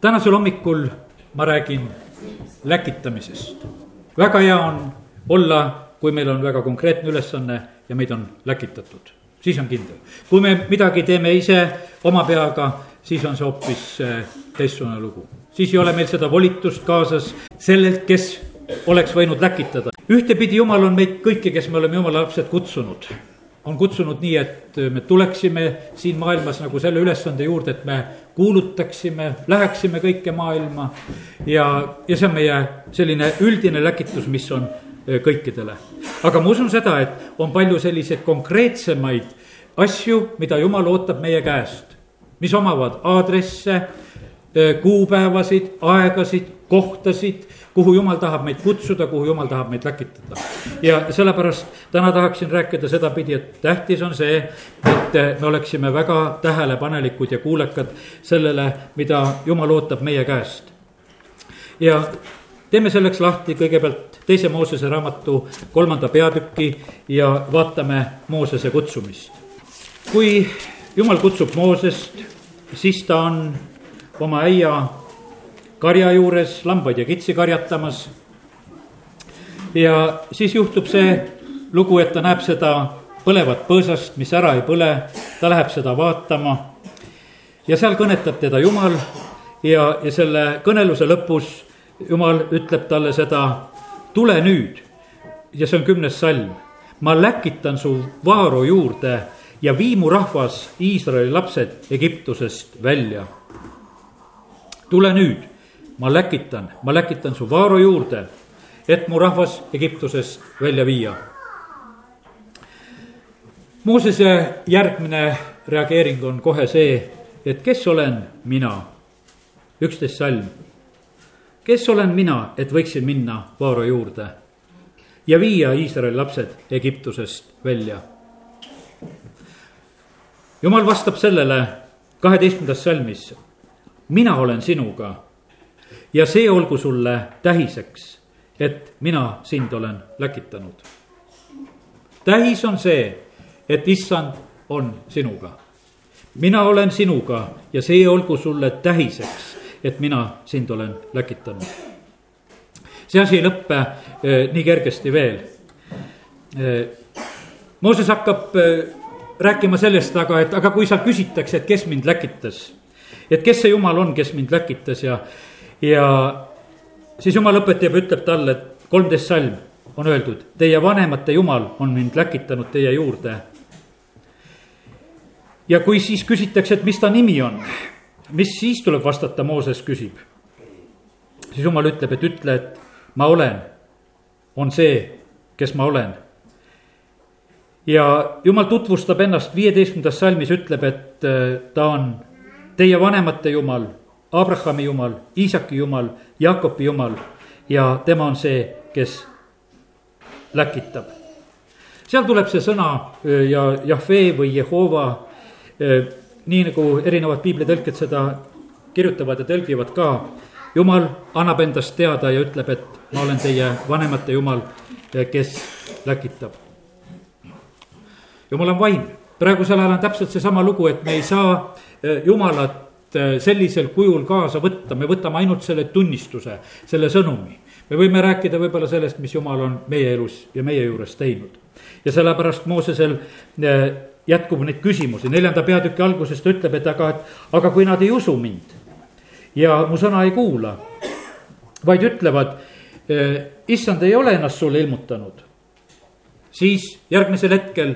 tänasel hommikul ma räägin läkitamisest. väga hea on olla, kui meil on väga konkreetne ülesanne ja meid on läkitatud, siis on kindel. kui me midagi teeme ise oma peaga, siis on see hoopis eh, teistsugune lugu. siis ei ole meil seda volitust kaasas sellelt, kes oleks võinud läkitada. ühtepidi Jumal on meid kõiki, kes me oleme Jumala lapsed, kutsunud on kutsunud nii, et me tuleksime siin maailmas nagu selle ülesande juurde, et me kuulutaksime, läheksime kõike maailma. ja, ja see on meie selline üldine läkitus, mis on eh, kõikidele. aga ma usun seda, et on palju selliseid konkreetsemaid asju, mida Jumal ootab meie käest, mis omavad aadresse, eh, kuupäevasid, aegasid, kohtasid kuhu jumal tahab meid kutsuda, kuhu jumal tahab meid läkitada. ja sellepärast täna tahaksin rääkida sedapidi, et tähtis on see, et me oleksime väga tähelepanelikud ja kuulekad sellele, mida jumal ootab meie käest. ja teeme selleks lahti kõigepealt teise Moosese raamatu kolmanda peatüki ja vaatame Moosese kutsumist. kui jumal kutsub Moosest, siis ta on oma äia karja juures lambaid ja kitsi karjatamas. ja siis juhtub see lugu, et ta näeb seda põlevat põõsast, mis ära ei põle, ta läheb seda vaatama. ja seal kõnetab teda Jumal ja, ja selle kõneluse lõpus Jumal ütleb talle seda, tule nüüd. ja see on kümnes salm. ma läkitan su vaaro juurde ja vii mu rahvas, Iisraeli lapsed Egiptusest välja. tule nüüd ma läkitan, ma läkitan su vaaro juurde, et mu rahvas Egiptusest välja viia. Moosese järgmine reageering on kohe see, et kes olen mina, üksteist salm. kes olen mina, et võiksin minna vaaro juurde ja viia Iisraeli lapsed Egiptusest välja? jumal vastab sellele kaheteistkümnendas salmis. mina olen sinuga ja see olgu sulle tähiseks, et mina sind olen läkitanud. tähis on see, et issand on sinuga. mina olen sinuga ja see olgu sulle tähiseks, et mina sind olen läkitanud. see asi ei lõppe eh, nii kergesti veel eh,. Mooses hakkab eh, rääkima sellest, aga, et aga kui seal küsitakse, et kes mind läkitas, et kes see jumal on, kes mind läkitas ja ja siis jumal õpetab ja ütleb talle, et kolmteist salm on öeldud, teie vanemate jumal on mind läkitanud teie juurde. ja kui siis küsitakse, et mis ta nimi on, mis siis tuleb vastata, Mooses küsib. siis jumal ütleb, et ütle, et ma olen, on see, kes ma olen. ja jumal tutvustab ennast viieteistkümnendas salmis, ütleb, et äh, ta on teie vanemate jumal Abrahami jumal, Iisaki jumal, Jakobi jumal ja tema on see, kes läkitab. seal tuleb see sõna ja Jahve või Jehova, nii nagu erinevad piiblitõlked seda kirjutavad ja tõlgivad ka. jumal annab endast teada ja ütleb, et ma olen teie vanemate jumal, kes läkitab. jumal on vaim, praegusel ajal on täpselt seesama lugu, et me ei saa jumalat sellisel kujul kaasa võtta, me võtame ainult selle tunnistuse, selle sõnumi. me võime rääkida võib-olla sellest, mis jumal on meie elus ja meie juures teinud. ja sellepärast Moosesel äh, jätkub neid küsimusi, neljanda peatüki alguses ta ütleb, et aga, et aga kui nad ei usu mind ja mu sõna ei kuula, vaid ütlevad, äh, issand ei ole ennast sulle ilmutanud, siis järgmisel hetkel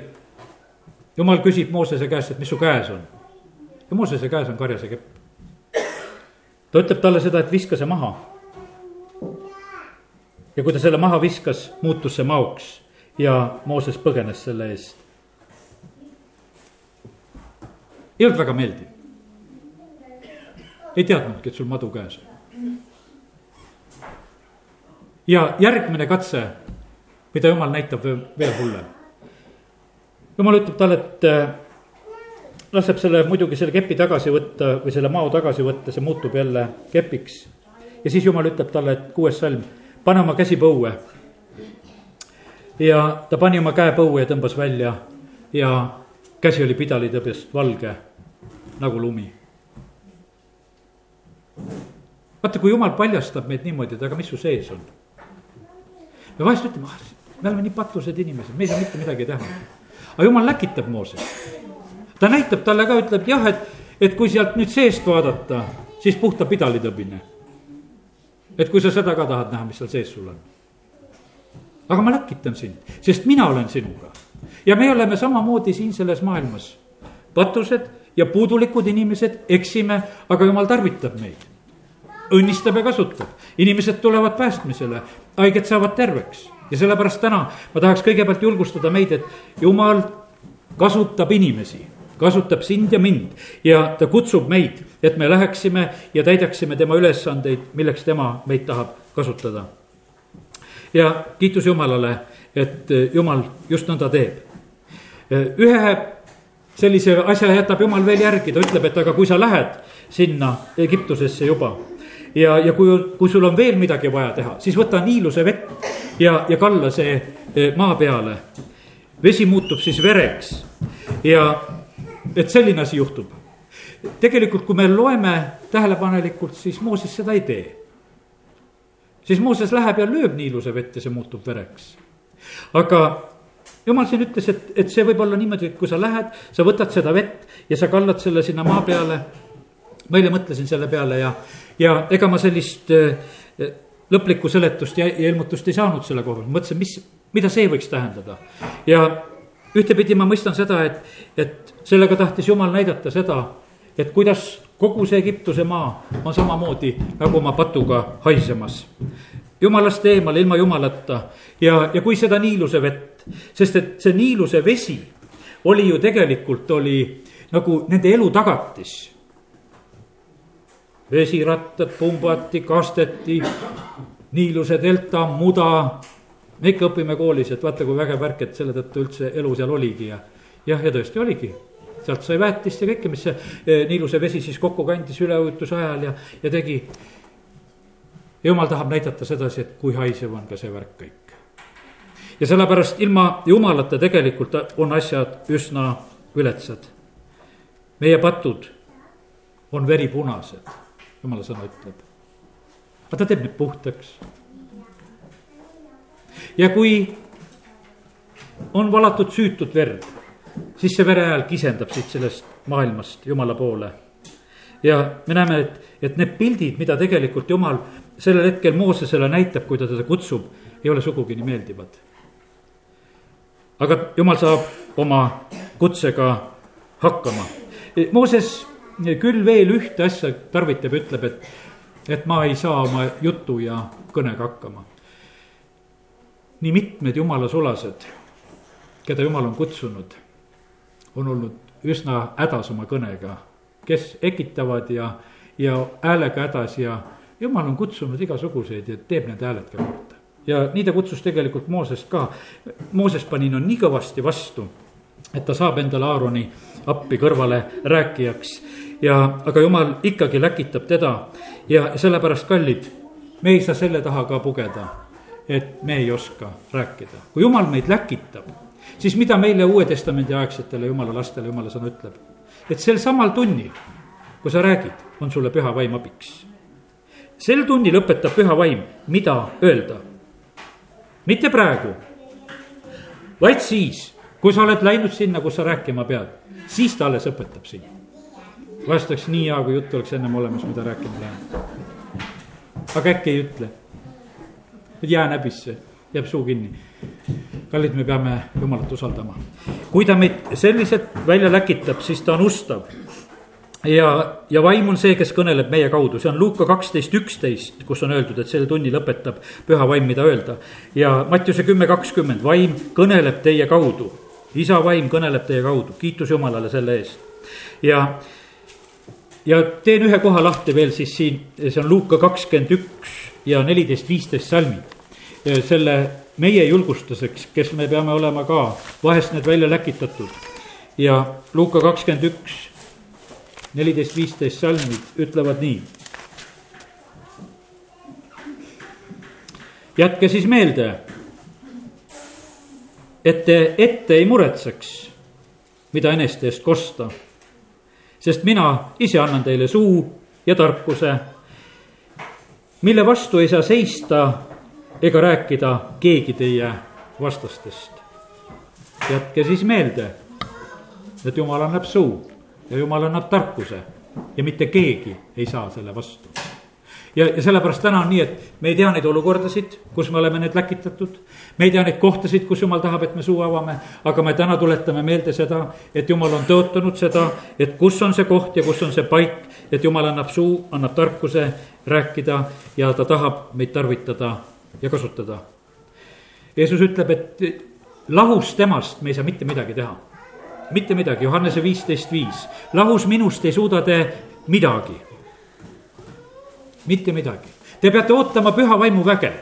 jumal küsib Moosese käest, et mis su käes on ja Moosese käes on karjase kepp. ta ütleb talle seda, et viska see maha. ja kui ta selle maha viskas, muutus see maoks ja Mooses põgenes selle eest. ei olnud väga meeldiv. ei teadnudki, et sul madu käes on. ja järgmine katse, mida jumal näitab veel hullem. jumal ütleb talle, et laseb selle muidugi selle kepi tagasi võtta või selle mao tagasi võtta, see muutub jälle kepiks. ja siis jumal ütleb talle, et kuues salm, pane oma käsi põue. ja ta pani oma käe põue ja tõmbas välja ja käsi oli pidalitõbjast valge nagu lumi. vaata, kui jumal paljastab meid niimoodi, et aga mis su sees on. me vahest ütleme, ah, me oleme nii patused inimesed, me ei saa mitte midagi teha. aga jumal läkitab Moosest. Ta näitab talle ka, ütleb jah, et, et kui sealt nüüd seest vaadata, siis puhta pidalitõbine. et kui sa seda ka tahad näha, mis seal sees sul on. aga ma läkitan sind, sest mina olen sinuga. ja me oleme samamoodi siin selles maailmas. patused ja puudulikud inimesed, eksime, aga jumal tarvitab meid õnnistab ja kasutab. inimesed tulevad päästmisele, haiged saavad terveks ja sellepärast täna ma tahaks kõigepealt julgustada meid, et jumal kasutab inimesi kasutab sind ja mind ja ta kutsub meid, et me läheksime ja täidaksime tema ülesandeid, milleks tema meid tahab kasutada. ja kiitus Jumalale, et Jumal just nõnda teeb. ühe sellise asja jätab Jumal veel järgi, ta ütleb, et aga kui sa lähed sinna Egiptusesse juba ja, ja kui, kui sul on veel midagi vaja teha, siis võta niiluse vett ja, ja kalla see eh, maa peale. vesi muutub siis vereks ja et selline asi juhtub. tegelikult, kui me loeme tähelepanelikult, siis Mooses seda ei tee. siis Mooses läheb ja lööb niiluse vett ja see muutub vereks. aga jumal siin ütles, et, et see võib olla niimoodi, et kui sa lähed, sa võtad seda vett ja sa kallad selle sinna maa peale. ma eile mõtlesin selle peale ja ja ega ma sellist äh, lõplikku seletust ja, ja ilmutust ei saanud selle koha pealt, mõtlesin, mis, mida see võiks tähendada. ja ühtepidi ma mõistan seda, et, et sellega tahtis jumal näidata seda, et kuidas kogu see Egiptuse maa on samamoodi nagu oma patuga haisemas. jumalast eemal, ilma jumalata ja, ja kui seda niiluse vett, sest et see niiluse vesi oli ju tegelikult, oli nagu nende elu tagatis vesirattad pumbati, kasteti, Niiluse delta, muda. me ikka õpime koolis, et vaata, kui vägev värk, et selle tõttu üldse elu seal oligi ja jah, ja tõesti oligi sealt sai väetist ja kõike, mis see eh, Niiluse vesi siis kokku kandis üleujutuse ajal ja, ja tegi. jumal tahab näidata sedasi, et kui haisev on ka see värk kõik. ja sellepärast ilma jumalata tegelikult on asjad üsna viletsad. meie patud on veripunased jumala sõna ütleb. aga ta teeb need puhtaks. ja kui on valatud süütut verd, siis see vere hääl kisendab siit sellest maailmast jumala poole. ja me näeme, et, et need pildid, mida tegelikult jumal sellel hetkel Moosesele näitab, kui ta teda kutsub, ei ole sugugi nii meeldivad. aga jumal saab oma kutsega hakkama. Mooses küll veel ühte asja tarvitab, ütleb, et, et ma ei saa oma jutu ja kõnega hakkama. nii mitmed jumala sulased, keda jumal on kutsunud, on olnud üsna hädas oma kõnega, kes ekitavad ja, ja häälega hädas ja jumal on kutsunud igasuguseid ja teeb need hääled ka korda. ja nii ta kutsus tegelikult Moosest ka. Mooses pani no nii kõvasti vastu, et ta saab endale Aaroni appi kõrvale rääkijaks ja, aga jumal ikkagi läkitab teda ja sellepärast, kallid, me ei saa selle taha ka pugeda, et me ei oska rääkida. kui jumal meid läkitab, siis mida meile Uue Testamendi aegsetele jumala lastele jumala sõna ütleb? et sel samal tunnil, kui sa räägid, on sulle püha vaim abiks. sel tunnil õpetab püha vaim, mida öelda. mitte praegu, vaid siis, kui sa oled läinud sinna, kus sa rääkima pead, siis ta alles õpetab sind vahest oleks nii hea, kui jutt oleks ennem olemas, mida rääkima lähen. aga äkki ei ütle. jään häbisse, jääb suu kinni. Kallid, me peame Jumalat usaldama. kui ta meid selliselt välja läkitab, siis ta on ustav. ja, ja vaim on see, kes kõneleb meie kaudu, see on Luuka kaksteist, üksteist, kus on öeldud, et sel tunnil õpetab püha vaim, mida öelda. ja Mattiuse kümme, kakskümmend, vaim kõneleb teie kaudu isa vaim kõneleb teie kaudu, kiitus Jumalale selle eest. ja ja teen ühe koha lahti veel siis siin, see on Luuka kakskümmend üks ja neliteist, viisteist salmid. selle meie julgustuseks, kes me peame olema ka vahest need välja läkitatud. ja Luuka kakskümmend üks, neliteist, viisteist salmid ütlevad nii. jätke siis meelde, et te ette ei muretseks, mida eneste eest kosta sest mina ise annan teile suu ja tarkuse. mille vastu ei saa seista ega rääkida keegi teie vastastest. jätke siis meelde, et jumal annab suu ja jumal annab tarkuse ja mitte keegi ei saa selle vastu ja, ja sellepärast täna on nii, et me ei tea neid olukordasid, kus me oleme need läkitatud. me ei tea neid kohtasid, kus jumal tahab, et me suu avame, aga me täna tuletame meelde seda, et jumal on tõotanud seda, et kus on see koht ja kus on see paik, et jumal annab suu, annab tarkuse rääkida ja ta tahab meid tarvitada ja kasutada. Jeesus ütleb, et lahus temast me ei saa mitte midagi teha. mitte midagi, Johannese viisteist viis, lahus minust ei suuda te midagi mitte midagi. Te peate ootama püha vaimu väge.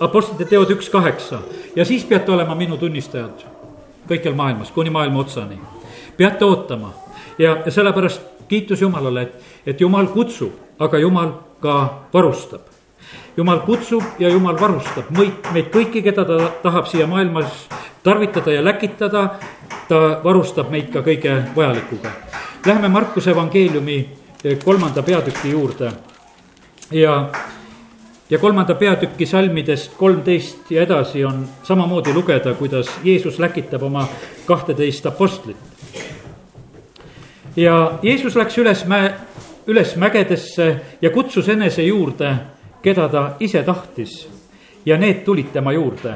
Apostlite teod üks kaheksa ja siis peate olema minu tunnistajad kõikjal maailmas, kuni maailma otsani. peate ootama ja, ja sellepärast kiitus Jumalale, et, et Jumal kutsub, aga Jumal ka varustab. Jumal kutsub ja Jumal varustab meid, meid kõiki, keda ta tahab siia maailmas tarvitada ja läkitada. ta varustab meid ka kõige vajalikuga. Läheme Markuse evangeeliumi kolmanda peatüki juurde ja, ja kolmanda peatüki salmidest kolmteist ja edasi on samamoodi lugeda, kuidas Jeesus läkitab oma kahteteist apostlit. ja Jeesus läks üles mäe, üles mägedesse ja kutsus enese juurde, keda ta ise tahtis ja need tulid tema juurde.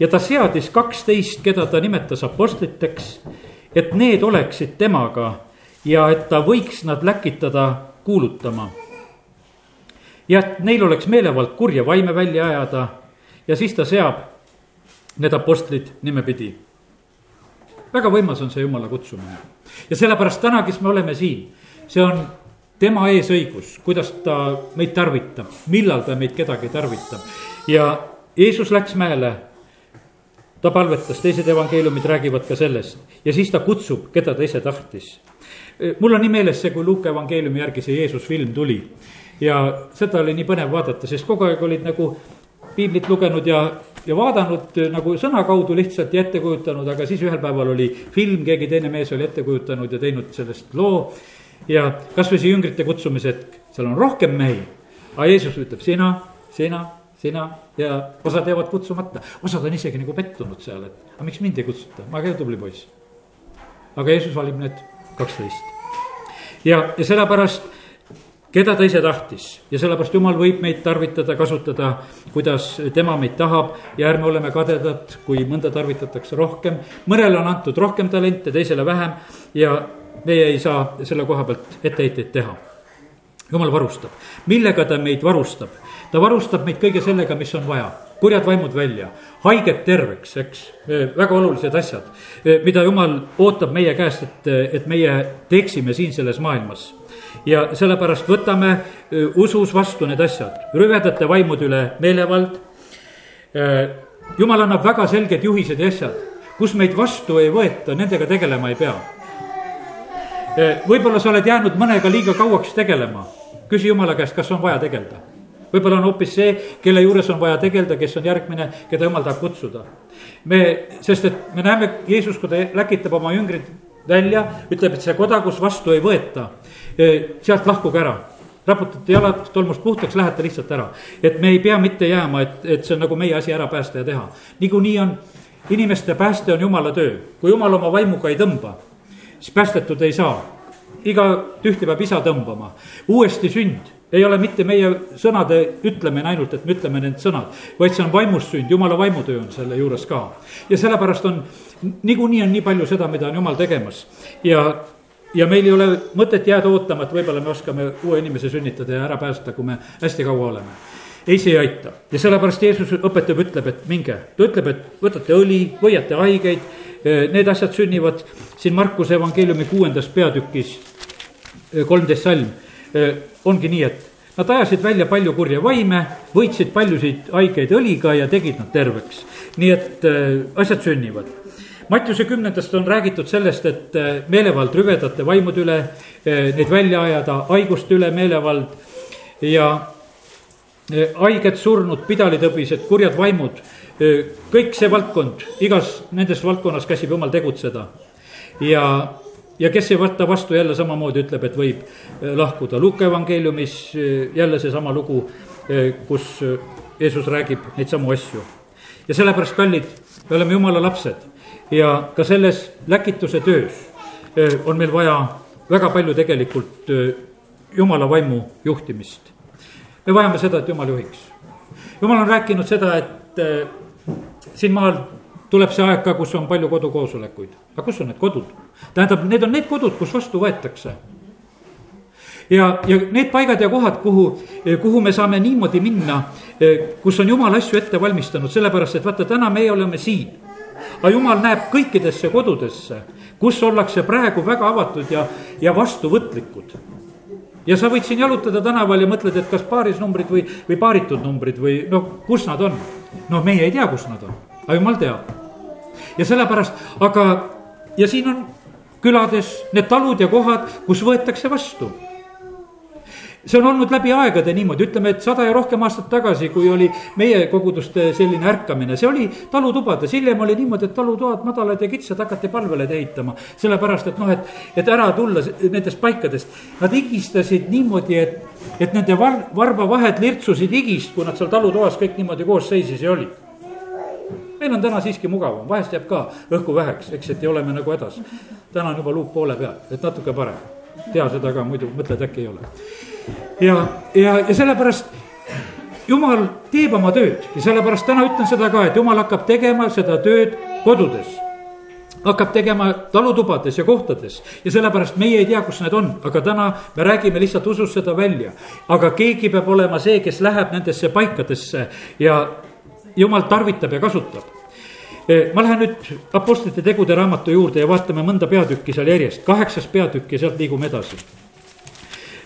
ja ta seadis kaksteist, keda ta nimetas apostliteks, et need oleksid temaga ja et ta võiks nad läkitada kuulutama. ja et neil oleks meelevald kurja vaime välja ajada ja siis ta seab need apostlid nimepidi. väga võimas on see jumala kutsumine ja sellepärast täna, kes me oleme siin, see on tema eesõigus, kuidas ta meid tarvitab, millal ta meid kedagi tarvitab ja Jeesus läks mäele ta palvetas, teised evangeeliumid räägivad ka sellest ja siis ta kutsub, keda ta ise tahtis mul on nii meeles see, kui Luuke evangeeliumi järgi see Jeesus film tuli. ja seda oli nii põnev vaadata, sest kogu aeg olid nagu piiblit lugenud ja, ja vaadanud nagu sõna kaudu lihtsalt ja ette kujutanud, aga siis ühel päeval oli film, keegi teine mees oli ette kujutanud ja teinud sellest loo. Ja kasvõi see jüngrite kutsumise hetk, seal on rohkem mehi, aga Jeesus ütleb sina, sina, sina ja osad jäävad kutsumata, osad on isegi nagu pettunud seal, et aga miks mind ei kutsuta, ma ka tubli poiss. aga Jeesus valib need kaksteist. ja, ja sellepärast, keda ta ise tahtis ja sellepärast jumal võib meid tarvitada, kasutada, kuidas tema meid tahab ja ärme oleme kadedad, kui mõnda tarvitatakse rohkem. mõnele on antud rohkem talente, teisele vähem ja meie ei saa selle koha pealt etteheiteid teha. jumal varustab, millega ta meid varustab? ta varustab meid kõige sellega, mis on vaja kurjad vaimud välja, haiged terveks, eks, väga olulised asjad, mida jumal ootab meie käest, et, et meie teeksime siin selles maailmas. ja sellepärast võtame usus vastu need asjad, rüvedate vaimude üle meelevald. jumal annab väga selged juhised ja asjad, kus meid vastu ei võeta, nendega tegelema ei pea. Võib-olla sa oled jäänud mõnega liiga kauaks tegelema, küsi jumala käest, kas on vaja tegeleda võib-olla on hoopis see, kelle juures on vaja tegeleda, kes on järgmine, keda jumal tahab kutsuda. me, sest et me näeme, Jeesus, kui ta läkitab oma jüngrid välja, ütleb, et see koda, kus vastu ei võeta, sealt lahkuge ära raputate jalad tolmust puhtaks, lähete lihtsalt ära. et me ei pea mitte jääma, et, et see on nagu meie asi ära päästa ja teha. niikuinii on, inimeste pääste on jumala töö. kui jumal oma vaimuga ei tõmba, siis päästetud ei saa. iga tühte peab isa tõmbama. uuesti sünd ei ole mitte meie sõnade ütlemine ainult, et me ütleme need sõnad, vaid see on vaimust sünd, jumala vaimutöö on selle juures ka. ja sellepärast on, niikuinii on nii palju seda, mida on jumal tegemas ja, ja meil ei ole mõtet jääda ootama, et võib-olla me oskame uue inimese sünnitada ja ära päästa, kui me hästi kaua oleme ei, see ei aita ja sellepärast Jeesus õpetab, ütleb, et minge, ta ütleb, et võtate õli, võiate haigeid. Need asjad sünnivad siin Markuse evangeeliumi kuuendas peatükis, kolmteist salm ongi nii, et nad ajasid välja palju kurja vaime, võitsid paljusid haigeid õliga ja tegid nad terveks. nii et asjad sünnivad. Mattiuse kümnendast on räägitud sellest, et meelevald rüvedate vaimude üle, neid välja ajada, haiguste üle meelevald ja haiged, surnud, pidalitõbised, kurjad vaimud, kõik see valdkond, igas nendes valdkonnas käsib jumal tegutseda. ja ja kes ei võta vastu, jälle samamoodi ütleb, et võib lahkuda. Luuka evangeeliumis jälle seesama lugu, kus Jeesus räägib neid samu asju. ja sellepärast, kallid, me oleme jumala lapsed ja ka selles läkituse töös on meil vaja väga palju tegelikult jumala vaimu juhtimist. me vajame seda, et jumal juhiks. jumal on rääkinud seda, et siin maal tuleb see aeg ka, kus on palju kodukoosolekuid, aga kus on need kodud? tähendab, need on need kodud, kus vastu võetakse ja, ja need paigad ja kohad, kuhu, kuhu me saame niimoodi minna, kus on jumal asju ette valmistanud, sellepärast et vaata, täna meie oleme siin. aga jumal näeb kõikidesse kodudesse, kus ollakse praegu väga avatud ja, ja vastuvõtlikud ja sa võid siin jalutada tänaval ja mõtled, et kas paarisnumbrid või, või paaritud numbrid või noh, kus nad on. noh, meie ei tea, kus nad on, aga jumal teab. ja sellepärast, aga, ja siin on külades need talud ja kohad, kus võetakse vastu see on olnud läbi aegade niimoodi, ütleme, et sada ja rohkem aastat tagasi, kui oli meie koguduste selline ärkamine, see oli talutubades, hiljem oli niimoodi, et talutoad madalad ja kitsad hakati palvele ehitama. sellepärast, et noh, et, et ära tulla nendest paikadest. Nad higistasid niimoodi, et, et nende var-, varbavahed lirtsusid higist, kui nad seal talutoas kõik niimoodi koos seisis ja olid meil on täna siiski mugavam, vahest jääb ka õhku väheks, eks, et ei ole me nagu hädas. täna on juba luup poole peal, et natuke parem. tea seda ka, muidu mõtled, äkki ei ole ja, ja, ja sellepärast jumal teeb oma tööd. Ja sellepärast täna ütlen seda ka, et jumal hakkab tegema seda tööd kodudes. Hakkab tegema talutubades ja kohtades. Ja sellepärast meie ei tea, kus need on, aga täna me räägime lihtsalt usus seda välja. aga keegi peab olema see, kes läheb nendesse paikadesse ja jumal tarvitab ja kasutab. E, ma lähen nüüd Apostlite tegude raamatu juurde ja vaatame mõnda peatükki seal järjest, kaheksas peatükk ja sealt liigume edasi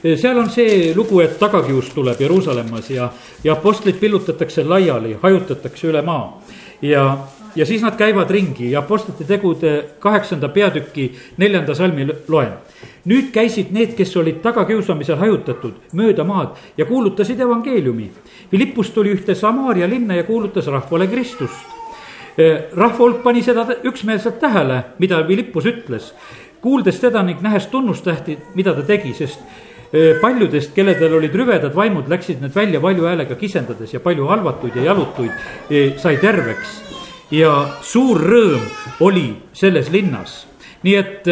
seal on see lugu, et tagakius tuleb Jeruusalemmas ja, ja apostlid pillutatakse laiali, hajutatakse üle maa. ja, ja siis nad käivad ringi ja apostlite tegude kaheksanda peatüki neljanda salmi loen. nüüd käisid need, kes olid tagakiusamisel hajutatud mööda maad ja kuulutasid evangeeliumi. Philippus tuli ühte Samaaria linna ja kuulutas rahvale Kristust. Rahva hulk pani seda üksmeelselt tähele, mida Philippus ütles kuuldes teda ning nähes tunnustähti, mida ta tegi, sest paljudest, kelledel olid rüvedad vaimud, läksid need välja valju häälega kisendades ja palju halvatuid ja jalutuid sai terveks. ja suur rõõm oli selles linnas. nii et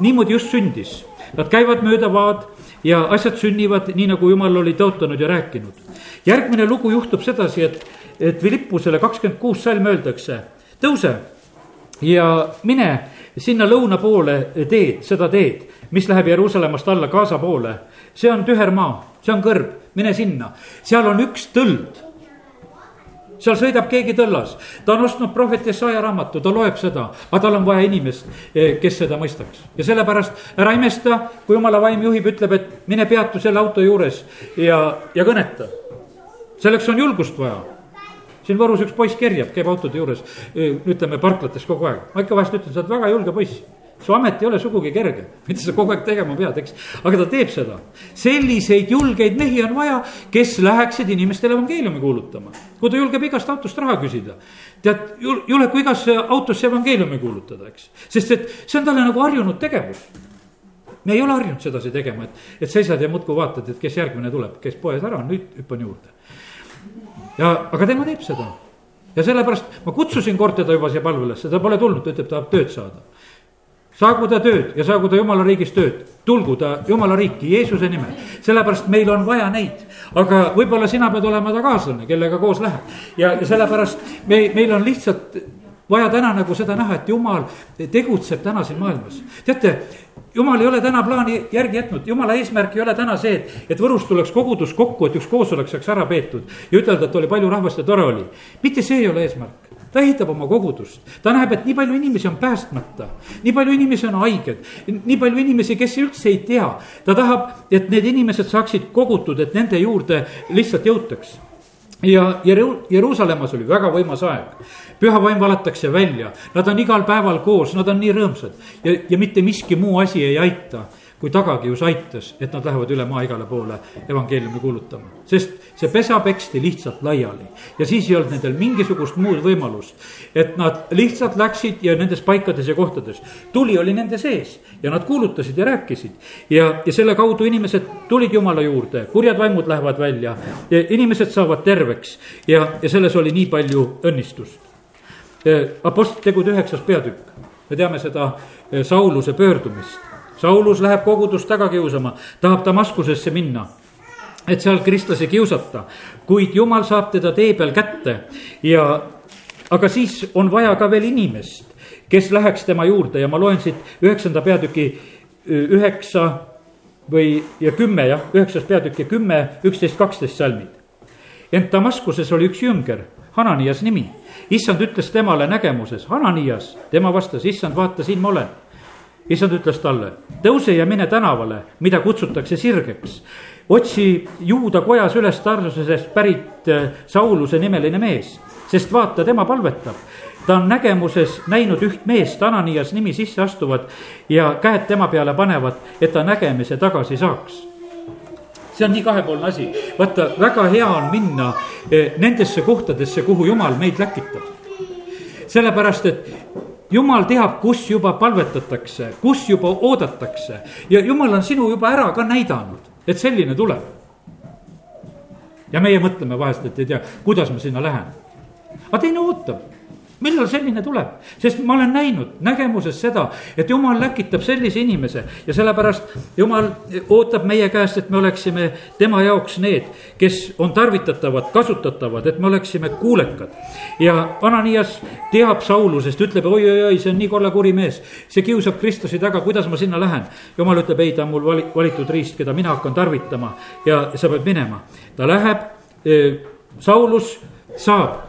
niimoodi just sündis. Nad käivad mööda vaad ja asjad sünnivad nii, nagu jumal oli tõotanud ja rääkinud. järgmine lugu juhtub sedasi, et, et Philippusele kakskümmend kuus salm öeldakse, tõuse ja mine sinna lõuna poole teed, seda teed, mis läheb Jeruusalemmast alla Gaza poole see on tühermaa, see on kõrb, mine sinna, seal on üks tõld. Seal sõidab keegi tõllas, ta on ostnud prohvet Jesaja raamatu, ta loeb seda, aga tal on vaja inimest, eh, kes seda mõistaks. ja sellepärast ära imesta, kui jumala vaim juhib, ütleb, et mine peatu selle auto juures ja, ja kõneta. selleks on julgust vaja. siin Võrus üks poiss kerjab, käib autode juures, eh, ütleme parklates kogu aeg, ma ikka vahest ütlen, sa oled väga julge poiss su amet ei ole sugugi kerge, mida sa kogu aeg tegema pead, eks, aga ta teeb seda. selliseid julgeid mehi on vaja, kes läheksid inimestele evangeeliumi kuulutama. kui ta julgeb igast autost raha küsida, tead, julgeb igasse autosse evangeeliumi kuulutada, eks, sest et see on talle nagu harjunud tegevus. Me ei ole harjunud sedasi tegema, et, et seisad ja muudkui vaatad, et kes järgmine tuleb, kes poes ära on, nüüd hüppan juurde. ja, aga tema teeb seda. Ja sellepärast ma kutsusin kord teda juba siia palvelesse, ta pole tulnud, ta ütleb, tahab tööd saada saagu ta tööd ja saagu ta jumala riigis tööd, tulgu ta jumala riiki Jeesuse nimel. sellepärast meil on vaja neid, aga võib-olla sina pead olema ta kaaslane, kellega koos lähed. ja, ja sellepärast me, meil on lihtsalt vaja täna nagu seda näha, et jumal tegutseb täna siin maailmas. teate, jumal ei ole täna plaani järgi jätnud, jumala eesmärk ei ole täna see, et, et Võrus tuleks kogudus kokku, et üks koosolek saaks ära peetud ja ütelda, et oli palju rahvast ja tore oli. mitte see ei ole eesmärk ta ehitab oma kogudust, ta näeb, et nii palju inimesi on päästmata, nii palju inimesi on haiged, nii palju inimesi, kes üldse ei tea. ta tahab, et need inimesed saaksid kogutud, et nende juurde lihtsalt jõutaks. Ja Jeru-, Jeruusalemmas oli väga võimas aeg. püha vaim valatakse välja, nad on igal päeval koos, nad on nii rõõmsad. Ja, ja mitte miski muu asi ei aita kui tagakius aitas, et nad lähevad üle maa igale poole evangeeliumi kuulutama. sest see pesa peksti lihtsalt laiali ja siis ei olnud nendel mingisugust muud võimalust. et nad lihtsalt läksid ja nendes paikades ja kohtades, tuli oli nende sees ja nad kuulutasid ja rääkisid. ja, ja selle kaudu inimesed tulid jumala juurde, kurjad vaimud lähevad välja ja inimesed saavad terveks ja, ja selles oli nii palju õnnistust. Apostlite tegude üheksas peatükk, me teame seda Sauluse pöördumist Saulus läheb kogudust taga kiusama, tahab Damaskusesse minna et seal kristlasi kiusata, kuid jumal saab teda tee peal kätte ja, aga siis on vaja ka veel inimest, kes läheks tema juurde ja ma loen siit üheksanda peatüki üheksa või, ja kümme jah, üheksas peatükk ja kümme, üksteist, kaksteist salmid. ent Damaskuses oli üks jünger, Hananias nimi. issand ütles temale nägemuses, Hananias, tema vastas, issand, vaata, siin ma olen issand ütles talle, tõuse ja mine tänavale, mida kutsutakse sirgeks. otsi juuda kojas üles Tarsusest pärit äh, Sauluse nimeline mees, sest vaata, tema palvetab. ta on nägemuses näinud üht meest, Ananias nimi sisse astuvad ja käed tema peale panevad, et ta nägemise tagasi saaks see on nii kahepoolne asi, vaata, väga hea on minna äh, nendesse kohtadesse, kuhu jumal meid läkitab. sellepärast, et jumal teab, kus juba palvetatakse, kus juba oodatakse ja jumal on sinu juba ära ka näidanud, et selline tuleb. ja meie mõtleme vahest, et ei tea, kuidas ma sinna lähen. aga teine ootab millal selline tuleb, sest ma olen näinud nägemuses seda, et jumal läkitab sellise inimese ja sellepärast jumal ootab meie käest, et me oleksime tema jaoks need, kes on tarvitatavad, kasutatavad, et me oleksime kuulekad. ja Ananias teab Saulusest, ütleb oi-oi-oi, see on nii kolle kuri mees, see kiusab Kristusi taga, kuidas ma sinna lähen. jumal ütleb, ei, ta on mul vali-, valitud riist, keda mina hakkan tarvitama ja sa pead minema. ta läheb, eh, Saulus saab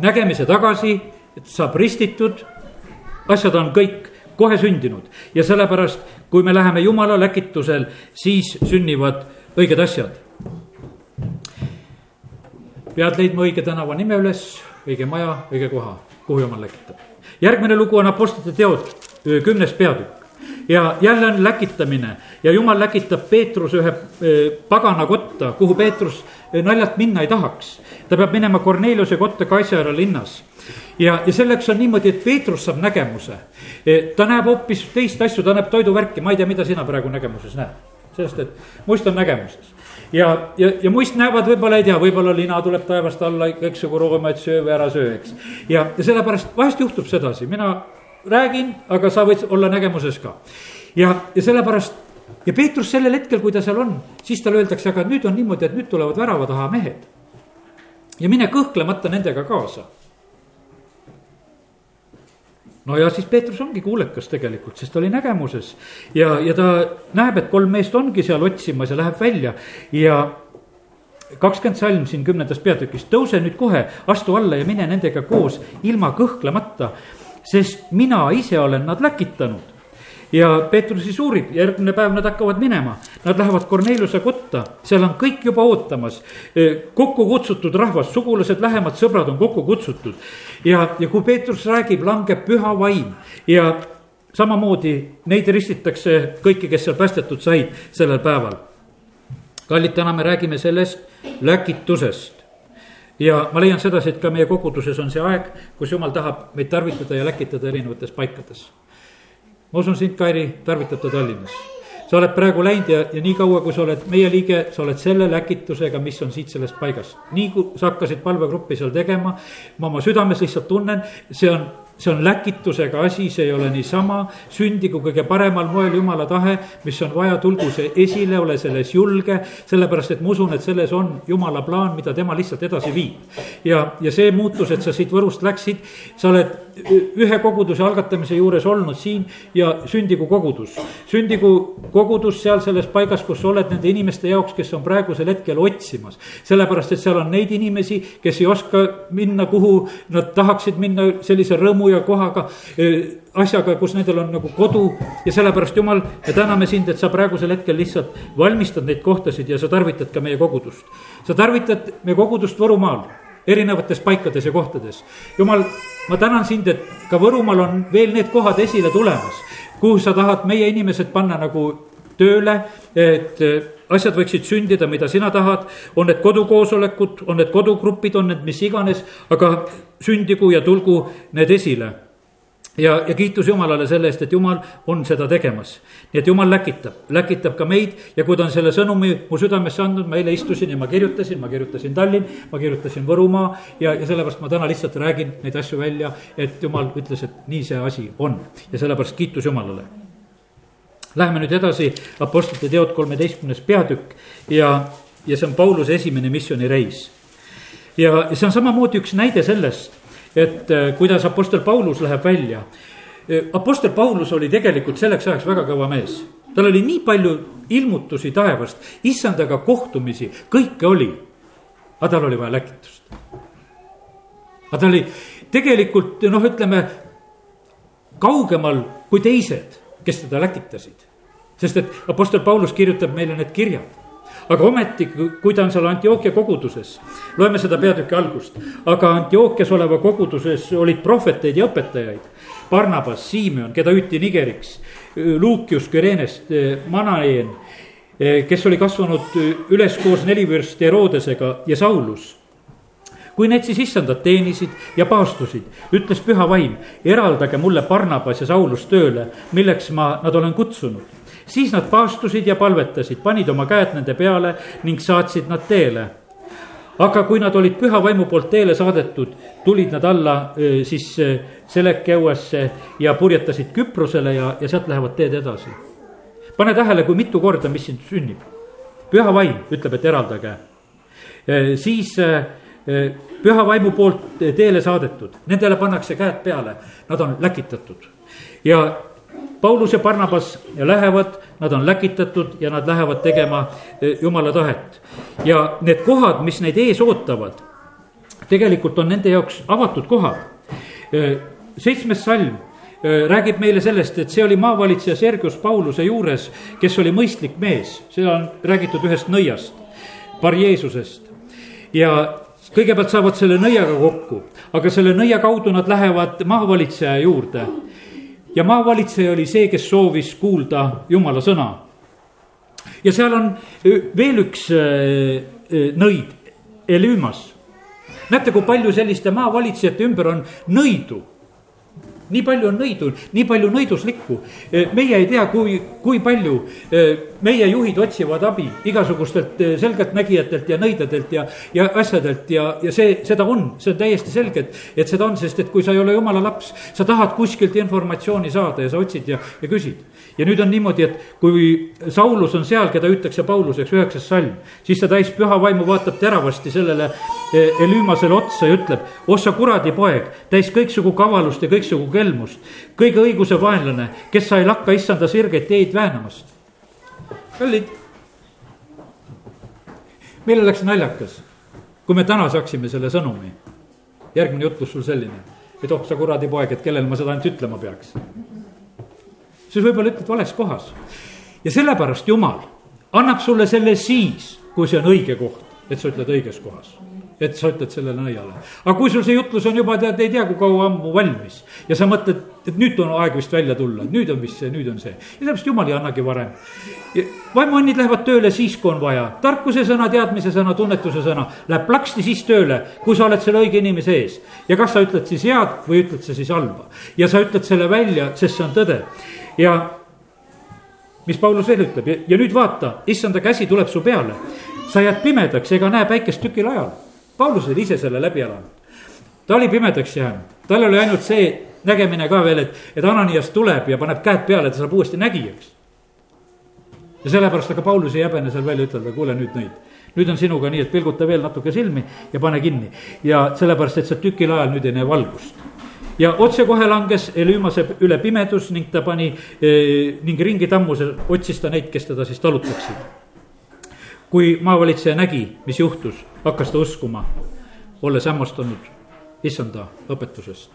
nägemise tagasi, et saab ristitud. asjad on kõik kohe sündinud ja sellepärast, kui me läheme jumala läkitusel, siis sünnivad õiged asjad. pead leidma õige tänava nime üles, õige maja, õige koha, kuhu jumal läkitab. järgmine lugu on Apostlite teod, kümnes peatükk ja jälle on läkitamine ja jumal läkitab Peetruse ühe pagana kotta, kuhu Peetrus naljalt minna ei tahaks. ta peab minema Korneliuse kotta Kaisjara linnas. ja, ja selleks on niimoodi, et Peetrus saab nägemuse. ta näeb hoopis teist asju, ta näeb toiduvärki, ma ei tea, mida sina praegu nägemuses näed. sellest, et muist on nägemuses ja, ja, ja muist näevad võib-olla ei tea, võib-olla lina tuleb taevast alla kõiksugu rooma, et söö või ära söö, eks. ja, ja sellepärast vahest juhtub sedasi, mina räägin, aga sa võid olla nägemuses ka. ja, ja sellepärast ja Peetrus sellel hetkel, kui ta seal on, siis talle öeldakse, aga nüüd on niimoodi, et nüüd tulevad värava taha mehed. ja mine kõhklemata nendega kaasa. no ja siis Peetrus ongi kuulekas tegelikult, sest ta oli nägemuses ja, ja ta näeb, et kolm meest ongi seal otsimas ja läheb välja ja kakskümmend salm siin kümnendas peatükis, tõuse nüüd kohe, astu alla ja mine nendega koos ilma kõhklemata, sest mina ise olen nad läkitanud ja Peetrus siis uurib, järgmine päev nad hakkavad minema. Nad lähevad Korneliuse kotta, seal on kõik juba ootamas. kokku kutsutud rahvas, sugulased, lähemad sõbrad on kokku kutsutud. ja, ja kui Peetrus räägib, langeb püha vaim ja samamoodi neid ristitakse kõiki, kes seal päästetud said sellel päeval. kallid, täna me räägime sellest läkitusest ja ma leian sedasi, et ka meie koguduses on see aeg, kus jumal tahab meid tarvitada ja läkitada erinevates paikades ma usun sind, Kairi, tarvitab ta Tallinnas. sa oled praegu läinud ja, ja niikaua, kui sa oled meie liige, sa oled selle läkitusega, mis on siit sellest paigast. nii kui sa hakkasid palvegruppi seal tegema, ma oma südames lihtsalt tunnen, see on see on läkitusega asi, see ei ole niisama, sündigu kõige paremal moel jumala tahe, mis on vaja, tulgu see esile, ole selles julge. sellepärast, et ma usun, et selles on jumala plaan, mida tema lihtsalt edasi viib. ja, ja see muutus, et sa siit Võrust läksid, sa oled ühe koguduse algatamise juures olnud siin ja sündigu kogudus. sündigu kogudus seal selles paigas, kus sa oled nende inimeste jaoks, kes on praegusel hetkel otsimas. sellepärast, et seal on neid inimesi, kes ei oska minna, kuhu nad tahaksid minna sellise rõõmu ja kohaga, asjaga, kus nendel on nagu kodu. ja sellepärast, Jumal, me täname sind, et sa praegusel hetkel lihtsalt valmistad neid kohtasid ja sa tarvitad ka meie kogudust. sa tarvitad meie kogudust Võrumaal, erinevates paikades ja kohtades. Jumal, ma tänan sind, et ka Võrumaal on veel need kohad esile tulemas kuhu sa tahad meie inimesed panna nagu tööle, et asjad võiksid sündida, mida sina tahad, on need kodukoosolekud, on need kodugrupid, on need mis iganes, aga sündigu ja tulgu need esile ja, ja kiitus Jumalale selle eest, et Jumal on seda tegemas. nii et Jumal läkitab, läkitab ka meid ja kui ta on selle sõnumi mu südamesse andnud, ma eile istusin ja ma kirjutasin, ma kirjutasin Tallinn, ma kirjutasin Võrumaa ja, ja sellepärast ma täna lihtsalt räägin neid asju välja, et Jumal ütles, et nii see asi on ja sellepärast kiitus Jumalale. Läheme nüüd edasi, Apostlite teod kolmeteistkümnes peatükk ja, ja see on Pauluse esimene missioonireis. ja see on samamoodi üks näide sellest et äh, kuidas Apostel Paulus läheb välja. Äh, Apostel Paulus oli tegelikult selleks ajaks väga kõva mees, tal oli nii palju ilmutusi taevast, issandaga kohtumisi, kõike oli. aga tal oli vaja läkitust. aga ta oli tegelikult noh, ütleme kaugemal kui teised, kes teda läkitasid. sest et Apostel Paulus kirjutab meile need kirjad aga ometi, kui ta on seal Antiochia koguduses, loeme seda peatüki algust, aga Antiochias oleva koguduses olid prohveteid ja õpetajaid. Barnabas, Simeon, keda hüüti Nigeriks, Lukius Kürenest, Manaen, kes oli kasvanud üles koos nelivürst Herodesega ja Saulus kui need siis issandat teenisid ja paastusid, ütles püha vaim, eraldage mulle Barnabas ja Saulus tööle, milleks ma nad olen kutsunud siis nad paastusid ja palvetasid, panid oma käed nende peale ning saatsid nad teele. aga kui nad olid püha vaimu poolt teele saadetud, tulid nad alla siis Selekeuesse ja purjetasid Küprosele ja, ja sealt lähevad teed edasi. pane tähele, kui mitu korda, mis siin sünnib. püha vaim ütleb, et eraldage. siis püha vaimu poolt teele saadetud, nendele pannakse käed peale, nad on läkitatud ja Paulus ja Barnabas lähevad, nad on läkitatud ja nad lähevad tegema eh, jumala tahet. ja need kohad, mis neid ees ootavad, tegelikult on nende jaoks avatud kohad. Eh, seitsmes salm eh, räägib meile sellest, et see oli maavalitseja Sergius Pauluse juures, kes oli mõistlik mees, seal on räägitud ühest nõiast, Bar-Jeesusest. ja kõigepealt saavad selle nõiaga kokku, aga selle nõia kaudu nad lähevad maavalitseja juurde ja maavalitseja oli see, kes soovis kuulda jumala sõna. ja seal on veel üks nõid, Elümas. näete, kui palju selliste maavalitsejate ümber on nõidu nii palju on nõidu, nii palju nõiduslikku. meie ei tea, kui, kui palju meie juhid otsivad abi igasugustelt selgeltnägijatelt ja nõidadelt ja, ja asjadelt ja, ja see, seda on, see on täiesti selge, et, et seda on, sest et kui sa ei ole jumala laps, sa tahad kuskilt informatsiooni saada ja sa otsid ja, ja küsid. ja nüüd on niimoodi, et kui Saulus on seal, keda hüütakse Pauluseks, üheksas salm, siis ta täis püha vaimu vaatab teravasti sellele Elüümasele otsa ja ütleb, oh sa kuradi poeg, täis kõiksugu kavalust ja kõiksugu kelmust, kõige õiguse vaenlane, kes sa ei lakka issanda sirgeid teid väänamast. Kallid, meil oleks naljakas, kui me täna saaksime selle sõnumi. järgmine jutlus sul selline, et oh sa kuradi poeg, et kellele ma seda ainult ütlema peaks. siis võib-olla ütled vales kohas ja sellepärast Jumal annab sulle selle siis, kui see on õige koht, et sa ütled õiges kohas et sa ütled sellele nõiale. aga kui sul see jutlus on juba tead, ei tea kui kaua ammu valmis ja sa mõtled, et nüüd on aeg vist välja tulla, nüüd on vist see, nüüd on see. ja sellepärast jumal ei annagi varem. vaimuannid lähevad tööle siis, kui on vaja, tarkuse sõna, teadmise sõna, tunnetuse sõna läheb plaksti siis tööle, kui sa oled selle õige inimese ees. ja kas sa ütled siis head või ütled sa siis halba ja sa ütled selle välja, sest see on tõde ja mis Paulus veel ütleb ja, ja nüüd vaata, issanda käsi tuleb su peale. sa jääd pimedaks ega näe päikest tükil ajal Paulus oli ise selle läbi elanud. ta oli pimedaks jäänud, tal oli ainult see nägemine ka veel, et, et Ananias tuleb ja paneb käed peale, ta saab uuesti nägijaks. ja sellepärast aga Paulus ei häbene seal välja ütelda, kuule nüüd nõid. nüüd on sinuga nii, et pilguta veel natuke silmi ja pane kinni ja sellepärast, et sa tükil ajal nüüd ei näe valgust ja otsekohe langes Elümase üle pimedus ning ta pani eh, ning ringi tammus, otsis ta neid, kes teda siis talutaksid kui maavalitseja nägi, mis juhtus, hakkas ta uskuma, olles hämmastunud issanda õpetusest.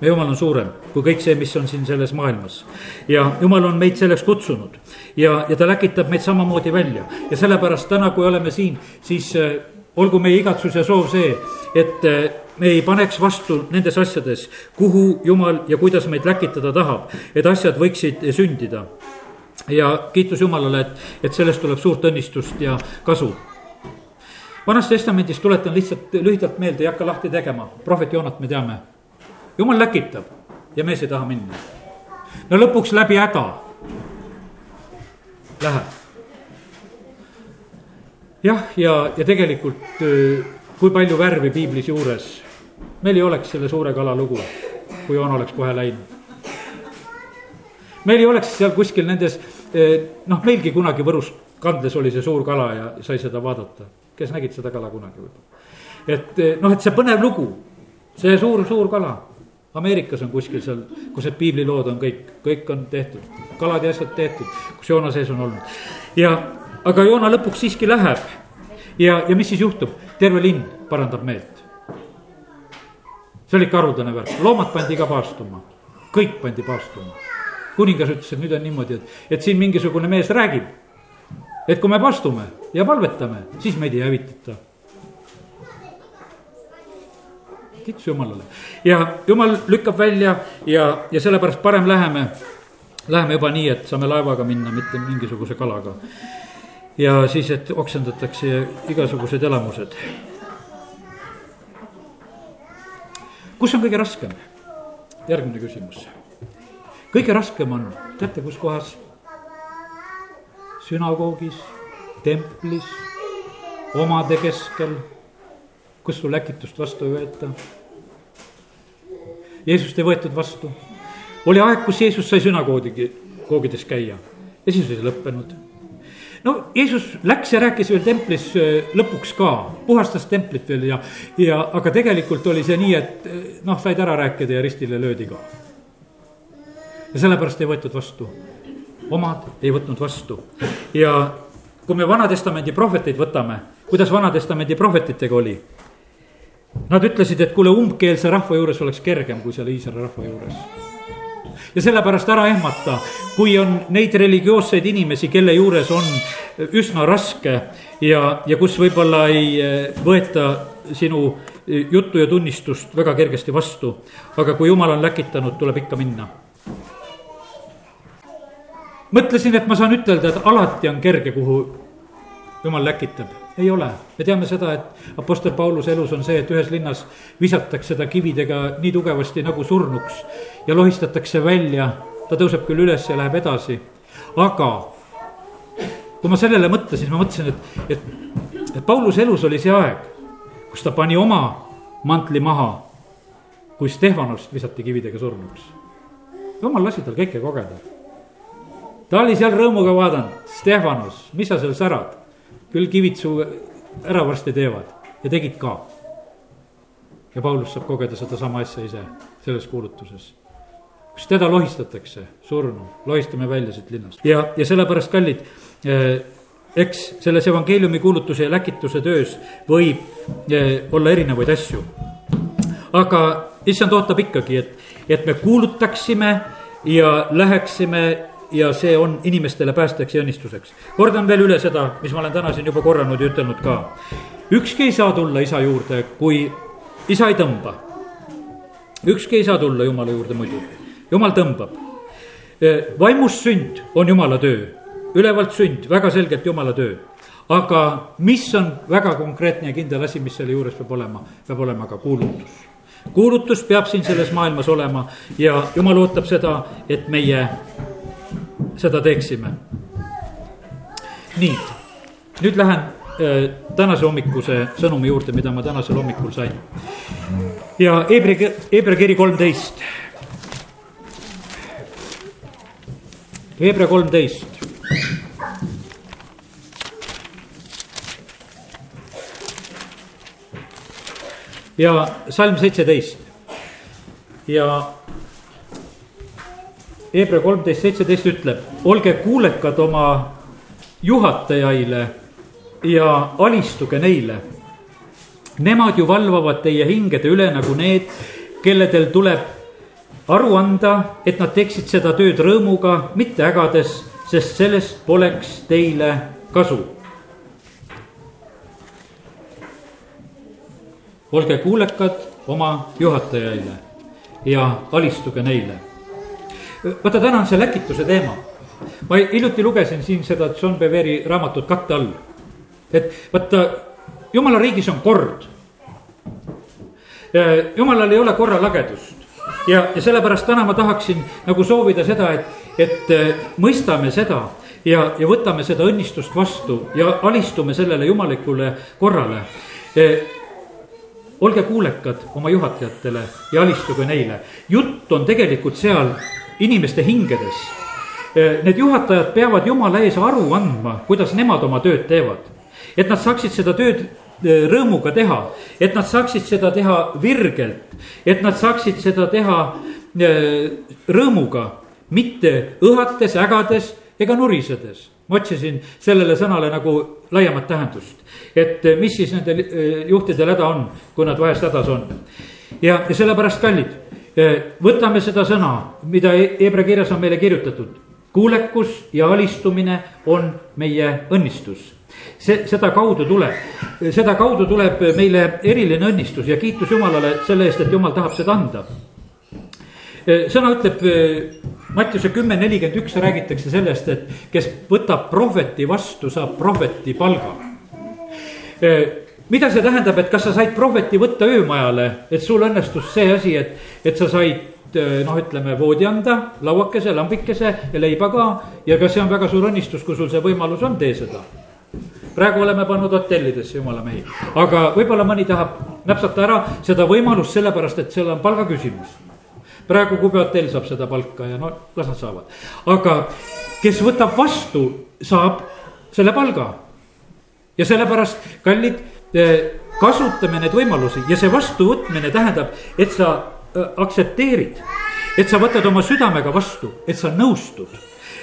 Meie jumal on suurem kui kõik see, mis on siin selles maailmas. ja jumal on meid selleks kutsunud ja, ja ta läkitab meid samamoodi välja ja sellepärast täna, kui oleme siin, siis äh, olgu meie igatsus ja soov see, et eh, me ei paneks vastu nendes asjades, kuhu Jumal ja kuidas meid läkitada tahab, et asjad võiksid sündida. ja kiitus Jumalale, et, et sellest tuleb suurt õnnistust ja kasu. vanas testamendis tuletan lihtsalt lühidalt meelde, ei hakka lahti tegema, prohvet Joonat me teame. Jumal läkitab ja mees ei taha minna. no lõpuks läbi häda läheb jah, ja, ja tegelikult kui palju värvi piiblis juures, meil ei oleks selle suure kala lugu, kui Joon oleks kohe läinud. meil ei oleks seal kuskil nendes, noh, meilgi kunagi Võrus kandles oli see suur kala ja sai seda vaadata, kes nägid seda kala kunagi võib-olla. et noh, et see põnev lugu, see suur, suur kala Ameerikas on kuskil seal, kus need piiblilood on kõik, kõik on tehtud, kalad ja asjad tehtud, kus Joona sees on olnud. ja aga Joona lõpuks siiski läheb. ja, ja mis siis juhtub, terve linn parandab meelt. see oli ikka haruldane värk, loomad pandi ka paastuma, kõik pandi paastuma. kuningas ütles, et nüüd on niimoodi, et, et siin mingisugune mees räägib. et kui me paastume ja palvetame, siis meid ei hävitata kiitus Jumalale. ja Jumal lükkab välja ja, ja sellepärast parem läheme, läheme juba nii, et saame laevaga minna, mitte mingisuguse kalaga ja siis, et oksendatakse igasugused elamused. kus on kõige raskem? järgmine küsimus. kõige raskem on, teate, kus kohas? sünagoogis, templis, omade keskel, kus sul äkitust vastu ei võeta. Jeesust ei võetud vastu. oli aeg, kus Jeesus sai sünagoogi, koogides käia ja siis oli lõppenud no Jeesus läks ja rääkis veel templis äh, lõpuks ka, puhastas templit veel ja, ja aga tegelikult oli see nii, et äh, noh, said ära rääkida ja ristile löödi ka. ja sellepärast ei võetud vastu, omad ei võtnud vastu ja kui me Vana-testamendi prohveteid võtame, kuidas Vana-testamendi prohvetitega oli? Nad ütlesid, et kuule, umbkeelse rahva juures oleks kergem kui selle Iisraeli rahva juures ja sellepärast ära ehmata, kui on neid religioosseid inimesi, kelle juures on üsna raske ja, ja kus võib-olla ei eh, võeta sinu eh, juttu ja tunnistust väga kergesti vastu. aga kui jumal on läkitanud, tuleb ikka minna. mõtlesin, et ma saan ütelda, et alati on kerge, kuhu jumal läkitab ei ole, me teame seda, et Apostel Pauluse elus on see, et ühes linnas visatakse ta kividega nii tugevasti nagu surnuks ja lohistatakse välja. ta tõuseb küll üles ja läheb edasi, aga kui ma sellele mõtlesin, ma mõtlesin, et, et, et Pauluse elus oli see aeg, kus ta pani oma mantli maha, kui Stefanost visati kividega surnuks. jumal lasi tal kõike kogeda. ta oli seal rõõmuga vaadanud, Stefanos, mis sa seal särad küll kivid su ära varsti teevad ja tegid ka. ja Paulus saab kogeda sedasama asja ise selles kuulutuses. kus teda lohistatakse, surnu, lohistame välja siit linnast ja, ja sellepärast, kallid eh, eks selles evangeeliumi kuulutuse ja läkituse töös võib eh, olla erinevaid asju. aga issand ootab ikkagi, et, et me kuulutaksime ja läheksime ja see on inimestele päästeks ja õnnistuseks. kordan veel üle seda, mis ma olen täna siin juba korranud ja ütelnud ka. ükski ei saa tulla isa juurde, kui isa ei tõmba. ükski ei saa tulla jumala juurde muidu, jumal tõmbab. vaimust sünd on jumala töö, ülevalt sünd, väga selgelt jumala töö aga mis on väga konkreetne ja kindel asi, mis selle juures peab olema, peab olema ka kuulutus. kuulutus peab siin selles maailmas olema ja jumal ootab seda, et meie seda teeksime. nii, nüüd lähen äh, tänase hommikuse sõnumi juurde, mida ma tänasel hommikul sain. ja Hebra, Hebra kiri kolmteist. Hebra kolmteist. ja salm seitseteist ja Hebra kolmteist, seitseteist ütleb, olge kuulekad oma juhatajaile ja alistuge neile. Nemad ju valvavad teie hingede üle nagu need, kelledel tuleb aru anda, et nad teeksid seda tööd rõõmuga, mitte ägades, sest sellest poleks teile kasu. olge kuulekad oma juhatajaile ja alistuge neile. Vaata, täna on see läkituse teema. ma hiljuti lugesin siin seda John Beveri raamatut katte all. et vaata, jumala riigis on kord. jumalal ei ole korralagedust ja, ja sellepärast täna ma tahaksin nagu soovida seda, et, et mõistame seda ja, ja võtame seda õnnistust vastu ja alistume sellele jumalikule korrale olge kuulekad oma juhatajatele ja alistuge neile. jutt on tegelikult seal inimeste hingedes. Need juhatajad peavad jumala ees aru andma, kuidas nemad oma tööd teevad. et nad saaksid seda tööd rõõmuga teha, et nad saaksid seda teha virgelt, et nad saaksid seda teha rõõmuga, mitte õhates, ägades ega nurisedes ma otsisin sellele sõnale nagu laiemat tähendust. et eh, mis siis nendel eh, juhtidel häda on, kui nad vahest hädas on. ja, ja sellepärast, kallid, eh, võtame seda sõna, mida Hebra kirjas on meile kirjutatud. kuulekus ja alistumine on meie õnnistus see, seda kaudu tuleb, seda kaudu tuleb meile eriline õnnistus ja kiitus Jumalale selle eest, et Jumal tahab seda anda. sõna ütleb Mattiuse kümme nelikümmend üks räägitakse sellest, et kes võtab prohveti vastu, saab prohveti palga. Mida see tähendab, et kas sa said prohveti võtta öömajale, et sul õnnestus see asi, et, et sa said noh, ütleme voodi anda, lauakese, lambikese ja leiba ka. ja kas see on väga suur õnnistus, kui sul see võimalus on, tee seda. praegu oleme pannud hotellidesse, jumala mehi, aga võib-olla mõni tahab näpsata ära seda võimalust sellepärast, et seal on palga küsimus praegu Kube hotell saab seda palka ja no las nad saavad. aga kes võtab vastu, saab selle palga. ja sellepärast, kallid, kasutame neid võimalusi ja see vastuvõtmine tähendab, et sa äh, aktsepteerid. et sa võtad oma südamega vastu, et sa nõustud,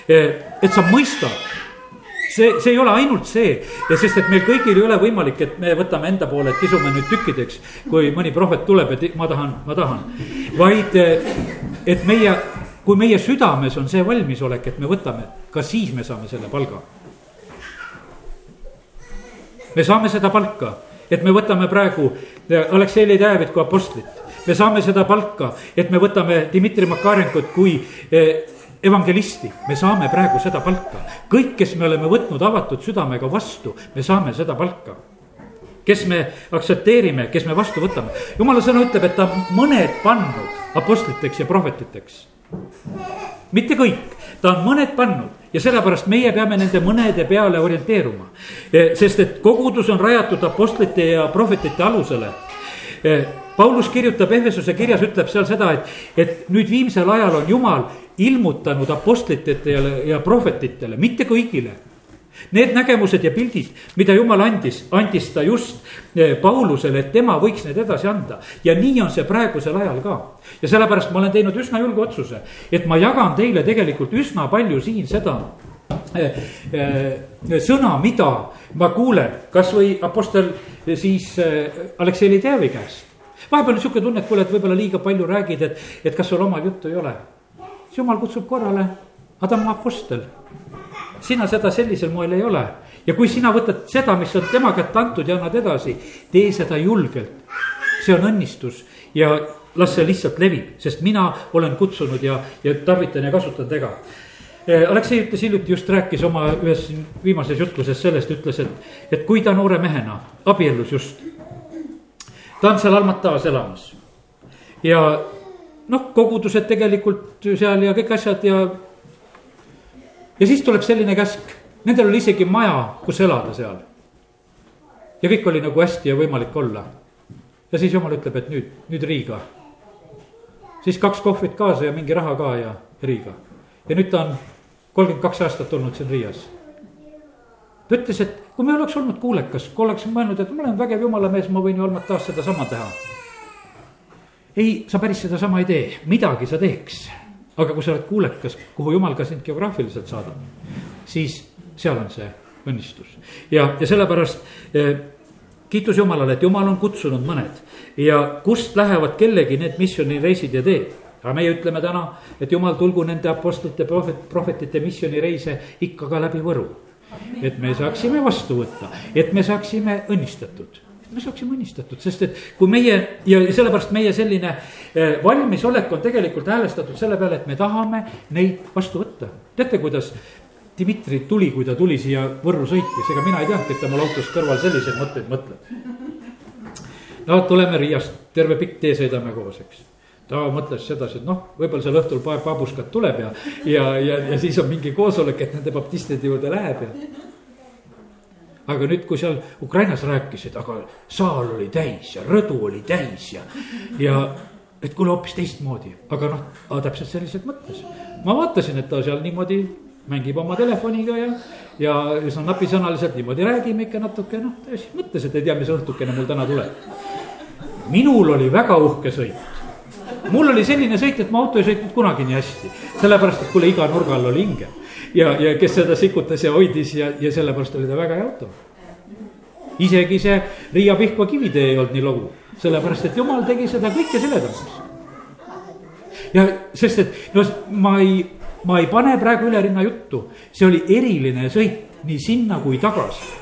et sa mõistad see, see ei ole ainult see sest, et meil kõigil ei ole võimalik, et me võtame enda poole, et kisume nüüd tükkideks, kui mõni prohvet tuleb, et ma tahan, ma tahan. vaid, et meie, kui meie südames on see valmisolek, et me võtame, ka siis me saame selle palga. Me saame seda palka, et me võtame praegu Aleksei Leedjärvit kui apostlit me saame seda palka, et me võtame Dmitri Makarenkot kui eh, evangelisti, me saame praegu seda palka. kõik, kes me oleme võtnud avatud südamega vastu, me saame seda palka. kes me aktsepteerime, kes me vastu võtame. jumala sõna ütleb, et ta mõned pannud apostliteks ja prohvetiteks. mitte kõik, ta on mõned pannud ja sellepärast meie peame nende mõnede peale orienteeruma. sest et kogudus on rajatud apostlite ja prohvetite alusele Paulus kirjutab Ehvesuse kirjas, ütleb seal seda, et, et nüüd viimsel ajal on Jumal ilmutanud apostlitele ja prohvetitele, mitte kõigile. Need nägemused ja pildid, mida jumal andis, andis ta just eh, Paulusele, et tema võiks need edasi anda. ja nii on see praegusel ajal ka. ja sellepärast ma olen teinud üsna julge otsuse, et ma jagan teile tegelikult üsna palju siin seda eh, eh, sõna, mida ma kuulen, kasvõi Apostel siis Aleksei Ledevi käest. vahepeal on sihuke tunne, et kuule, et võib-olla liiga palju räägid, et, et kas sul omal juttu ei ole jumal kutsub korrale, Adam Apostel. Sina seda sellisel moel ei ole ja kui sina võtad seda, mis on tema kätte antud ja annad edasi, tee seda julgelt. see on õnnistus ja las see lihtsalt levib, sest mina olen kutsunud ja, ja tarvitan ja kasutan tega. Eh, Aleksei ütles hiljuti just rääkis oma ühes viimases jutluses sellest, ütles, et, et kui ta noore mehena abiellus just. ta on seal Almatas elamas ja noh, kogudused tegelikult seal ja kõik asjad ja. Ja siis tuleb selline käsk, nendel oli isegi maja, kus elada seal. ja kõik oli nagu hästi ja võimalik olla. ja siis jumal ütleb, et nüüd, nüüd Riiga. siis kaks kohvrit kaasa ja mingi raha ka ja Riiga. ja nüüd ta on kolmkümmend kaks aastat olnud siin Riias. ta ütles, et kui me oleks olnud kuulekas, kui oleks mõelnud, et ma olen vägev jumala mees, ma võin ju Almatas sedasama teha ei, sa päris sedasama ei tee, midagi sa teeks. Aga kui sa oled kuulekas, kuhu jumal ka sind geograafiliselt saadab, siis seal on see õnnistus. ja, ja sellepärast eh, kiitus Jumalale, et Jumal on kutsunud mõned ja kust lähevad kellegi need missioonireisid ja teed aga meie ütleme täna, et jumal tulgu nende apostlite, prohvet, prohvetite missioonireise ikka ka läbi Võru. et me saaksime vastu võtta, et me saaksime õnnistatud me saaksime õnnistatud, sest et kui meie ja sellepärast meie selline eh, valmisolek on tegelikult häälestatud selle peale, et me tahame neid vastu võtta. teate, kuidas Dmitri tuli, kui ta tuli siia Võrru sõitis, ega mina ei teadnudki, et ta mul autos kõrval selliseid mõtteid mõtleb. no tuleme Riiast, terve pikk tee sõidame koos, eks ta mõtles sedasi, et noh, võib-olla seal õhtul paar babuskat tuleb ja, ja, ja, ja siis on mingi koosolek, et nende baptistide juurde läheb ja aga nüüd, kui seal Ukrainas rääkisid, aga saal oli täis ja rõdu oli täis ja, ja et kuule hoopis teistmoodi, aga noh, täpselt selliselt mõtles. ma vaatasin, et ta seal niimoodi mängib oma telefoniga ja, ja üsna napisõnaliselt niimoodi räägime ikka natuke, noh, ta siis mõtles, et ei tea, mis õhtukene mul täna tuleb. minul oli väga uhke sõit. Mul oli selline sõit, et ma auto ei sõitnud kunagi nii hästi, sellepärast et kuule, iga nurga all oli hinge ja, ja kes seda sikutas ja hoidis ja, ja sellepärast oli ta väga hea auto. isegi see Riia Pihkva kivitee ei olnud nii lugu, sellepärast et jumal tegi seda kõike seledamaks. ja sest, et no ma ei, ma ei pane praegu üle rinna juttu, see oli eriline sõit nii sinna kui tagasi.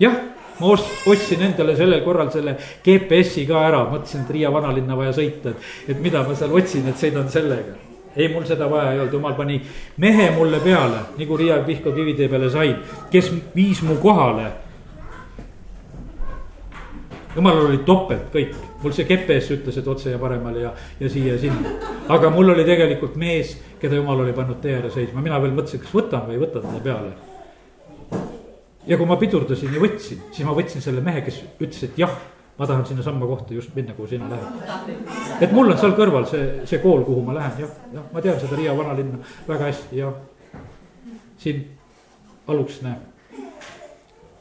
jah ma ost-, ostsin endale sellel korral selle GPS-i ka ära, mõtlesin, et Riia vanalinna vaja sõita, et, et mida ma seal otsin, et sõidan sellega ei, mul seda vaja ei olnud, jumal pani mehe mulle peale, nagu Riia Pihka kivitee peale sain, kes viis mu kohale. jumalal oli topelt kõik, mul see GPS ütles, et otse ja paremale ja, ja siia ja sinna. aga mul oli tegelikult mees, keda jumal oli pannud tee ääre seisma, mina veel mõtlesin, kas võtan või ei võta teda peale. ja kui ma pidurdasin ja võtsin, siis ma võtsin selle mehe, kes ütles, et jah ma tahan sinnasamma kohta just minna, kuhu sina lähed. et mul on seal kõrval see, see kool, kuhu ma lähen, jah, jah, ma tean seda Riia vanalinna väga hästi ja siin aluks näe,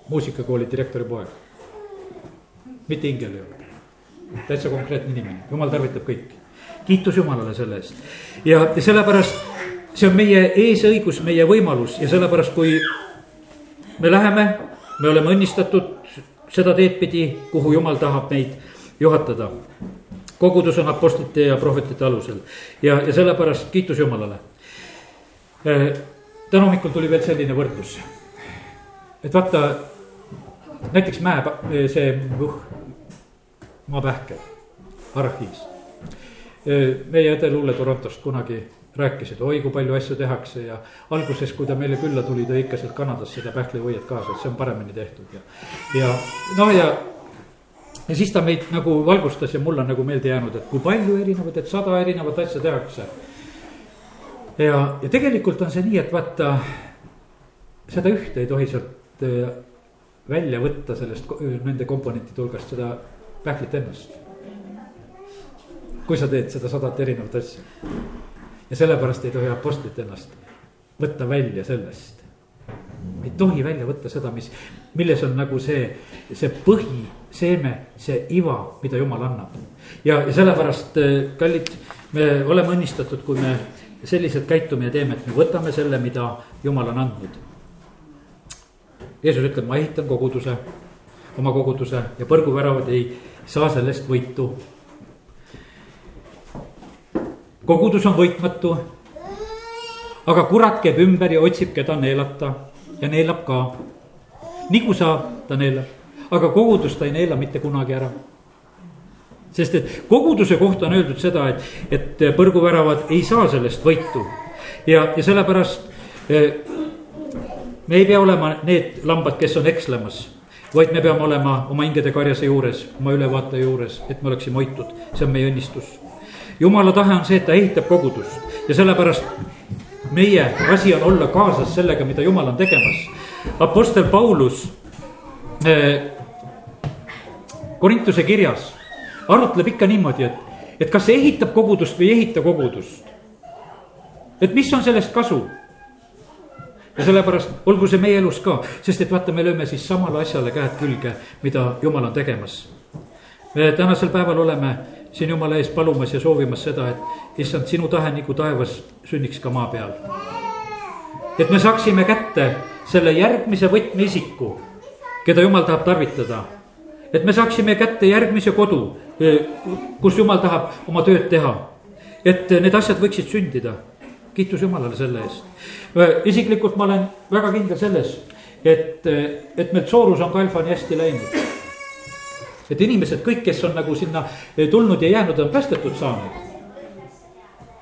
muusikakooli direktori poeg. mitte ingel ei ole, täitsa konkreetne inimene, jumal tarvitab kõiki. kiitus Jumalale selle eest ja, ja sellepärast see on meie eesõigus, meie võimalus ja sellepärast, kui me läheme, me oleme õnnistatud seda teed pidi, kuhu jumal tahab meid juhatada. kogudus on apostlite ja prohvetite alusel ja, ja sellepärast kiitus Jumalale. Äh, täna hommikul tuli veel selline võrdlus, et vaata näiteks mäe, see uh, maapähkel, arhiis. Äh, meie õde Lulle Torontost kunagi rääkisid, oi kui palju asju tehakse ja alguses, kui ta meile külla tuli, tõi ikka sealt Kanadast seda pähklivõiet kaasa, et see on paremini tehtud ja. ja noh, ja, ja siis ta meid nagu valgustas ja mul on nagu meelde jäänud, et kui palju erinevaid, et sada erinevat asja tehakse. ja, ja tegelikult on see nii, et vaata, seda ühte ei tohi sealt äh, välja võtta sellest, nende komponentide hulgast, seda pähklit ennast. kui sa teed seda sadat erinevat asja ja sellepärast ei tohi Apostlit ennast võtta välja sellest. ei tohi välja võtta seda, mis, milles on nagu see, see põhiseeme, see iva, mida jumal annab. ja, ja sellepärast, äh, kallid, me oleme õnnistatud, kui me selliselt käitume ja teeme, et me võtame selle, mida jumal on andnud. Jeesus ütleb, ma ehitan koguduse, oma koguduse ja põrguväravad ei saa sellest võitu kogudus on võitmatu. aga kurat käib ümber ja otsib, keda neelata ja neelab ka. nagu saab, ta neelab, aga kogudust ta ei neela mitte kunagi ära. sest et koguduse kohta on öeldud seda, et, et põrguväravad ei saa sellest võitu ja, ja sellepärast eh, me ei pea olema need lambad, kes on ekslemas vaid me peame olema oma hingede karjase juures, oma ülevaataja juures, et me oleksime hoitud, see on meie õnnistus jumala tahe on see, et ta ehitab kogudust ja sellepärast meie asi on olla kaasas sellega, mida jumal on tegemas. Apostel Paulus eh, Korintuse kirjas arutleb ikka niimoodi, et, et kas ehitab kogudust või ei ehita kogudust. et mis on sellest kasu? ja sellepärast olgu see meie elus ka, sest et vaata, me lööme siis samale asjale käed külge, mida jumal on tegemas. me tänasel päeval oleme siin jumala ees palumas ja soovimas seda, et issand, sinu tahe nagu taevas sünniks ka maa peal. et me saaksime kätte selle järgmise võtmeisiku, keda jumal tahab tarvitada. et me saaksime kätte järgmise kodu, kus jumal tahab oma tööd teha. et need asjad võiksid sündida. kiitus Jumalale selle eest. isiklikult ma olen väga kindel selles, et, et meil Soorus on ka Alfani hästi läinud et inimesed, kõik, kes on nagu sinna tulnud ja jäänud, on päästetud saanud.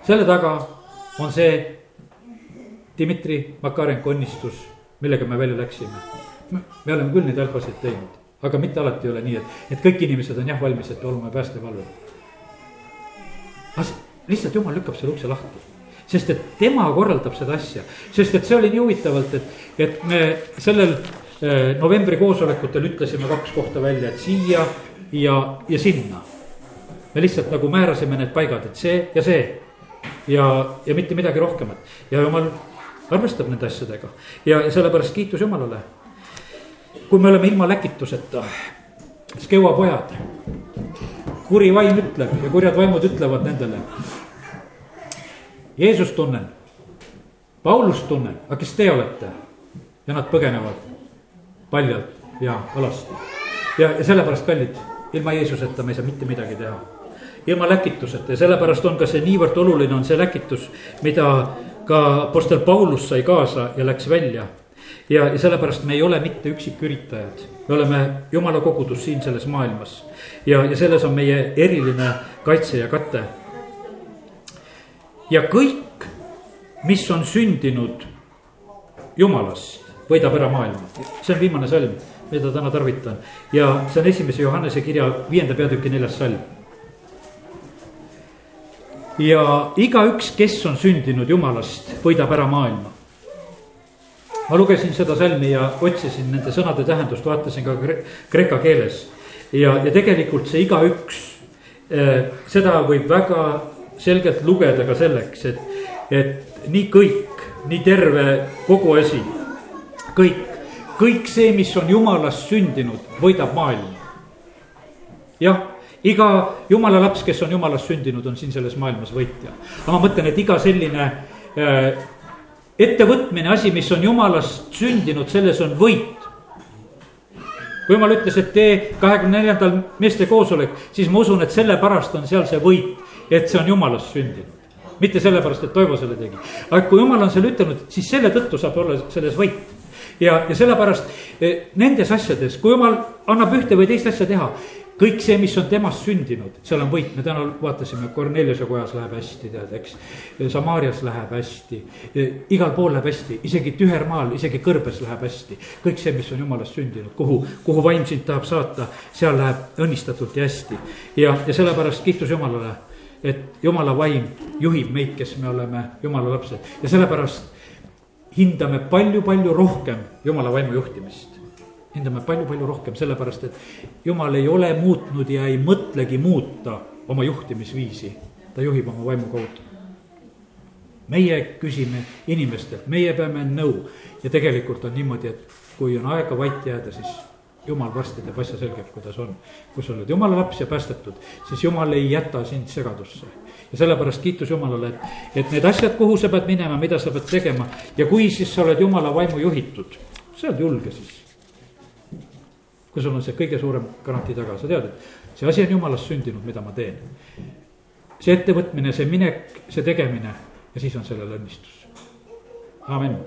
selle taga on see Dmitri Makarenko õnnistus, millega me välja läksime. me oleme küll neid halbasid teinud, aga mitte alati ei ole nii, et, et kõik inimesed on jah valmis, et oleme päästevalvel. lihtsalt jumal lükkab selle ukse lahti sest et tema korraldab seda asja, sest et see oli nii huvitavalt, et, et me sellel eh, novembri koosolekutel ütlesime kaks kohta välja, et siia ja, ja sinna. me lihtsalt nagu määrasime need paigad, et see ja see. Ja, ja mitte midagi rohkemat. Ja jumal arvestab nende asjadega. Ja, ja sellepärast kiitus Jumalale. kui me oleme ilma läkituseta, Skeua pojad, kuri vaim ütleb ja kurjad vaimud ütlevad nendele. Jeesust tunnen, Paulust tunnen, aga kes te olete? ja nad põgenevad paljalt ja alasti. ja, ja sellepärast, kallid, ilma Jeesuseta me ei saa mitte midagi teha. ilma läkituseta ja sellepärast on ka see niivõrd oluline on see läkitus, mida ka Apostel Paulus sai kaasa ja läks välja. ja, ja sellepärast me ei ole mitte üksiküritajad, me oleme jumala kogudus siin selles maailmas. ja, ja selles on meie eriline kaitse ja kate ja kõik, mis on sündinud jumalast, võidab ära maailma. see on viimane salm, mida täna tarvitan ja see on esimese Johannese kirja viienda peatüki neljas salm. ja igaüks, kes on sündinud jumalast, võidab ära maailma. ma lugesin seda salmi ja otsisin nende sõnade tähendust, vaatasin ka kre kreeka keeles ja, ja tegelikult see igaüks, eh, seda võib väga selgelt lugeda ka selleks, et, et nii kõik, nii terve kogu asi, kõik, kõik see, mis on jumalast sündinud, võidab maailma. jah, iga jumala laps, kes on jumalast sündinud, on siin selles maailmas võitja. aga ma mõtlen, et iga selline äh, ettevõtmine, asi, mis on jumalast sündinud, selles on võit kui jumal ütles, et tee kahekümne neljandal meeste koosolek, siis ma usun, et sellepärast on seal see võit et see on jumalast sündinud mitte sellepärast, et Toivo selle tegi, aga kui jumal on selle ütelnud, siis selle tõttu saab olla selles võit. Ja, ja sellepärast eh, nendes asjades, kui jumal annab ühte või teist asja teha, kõik see, mis on temast sündinud, seal on võit, me täna vaatasime, Korneliuse kojas läheb hästi, tead, eks. Samaarias läheb hästi, eh, igal pool läheb hästi, isegi tühermaal, isegi kõrbes läheb hästi. kõik see, mis on jumalast sündinud, kuhu, kuhu vaim sind tahab saata, seal läheb õnnistatult ja hästi. ja, ja sellepärast kiitus Jumalale et jumala vaim juhib meid, kes me oleme jumala lapsed ja sellepärast hindame palju-palju rohkem jumala vaimu juhtimist. hindame palju-palju rohkem, sellepärast et jumal ei ole muutnud ja ei mõtlegi muuta oma juhtimisviisi. ta juhib oma vaimu kaudu. meie küsime inimestelt, meie peame nõu ja tegelikult on niimoodi, et kui on aega vait jääda, siis jumal varsti teeb asja selgeks, kuidas on. kui sa oled jumala laps ja päästetud, siis jumal ei jäta sind segadusse. Ja sellepärast kiitus Jumalale, et, et need asjad, kuhu sa pead minema, mida sa pead tegema ja kui siis sa oled jumala vaimu juhitud, sa oled julge siis. kui sul on see kõige suurem garantii taga, sa tead, et see asi on jumalast sündinud, mida ma teen. see ettevõtmine, see minek, see tegemine ja siis on sellel õnnistus. amin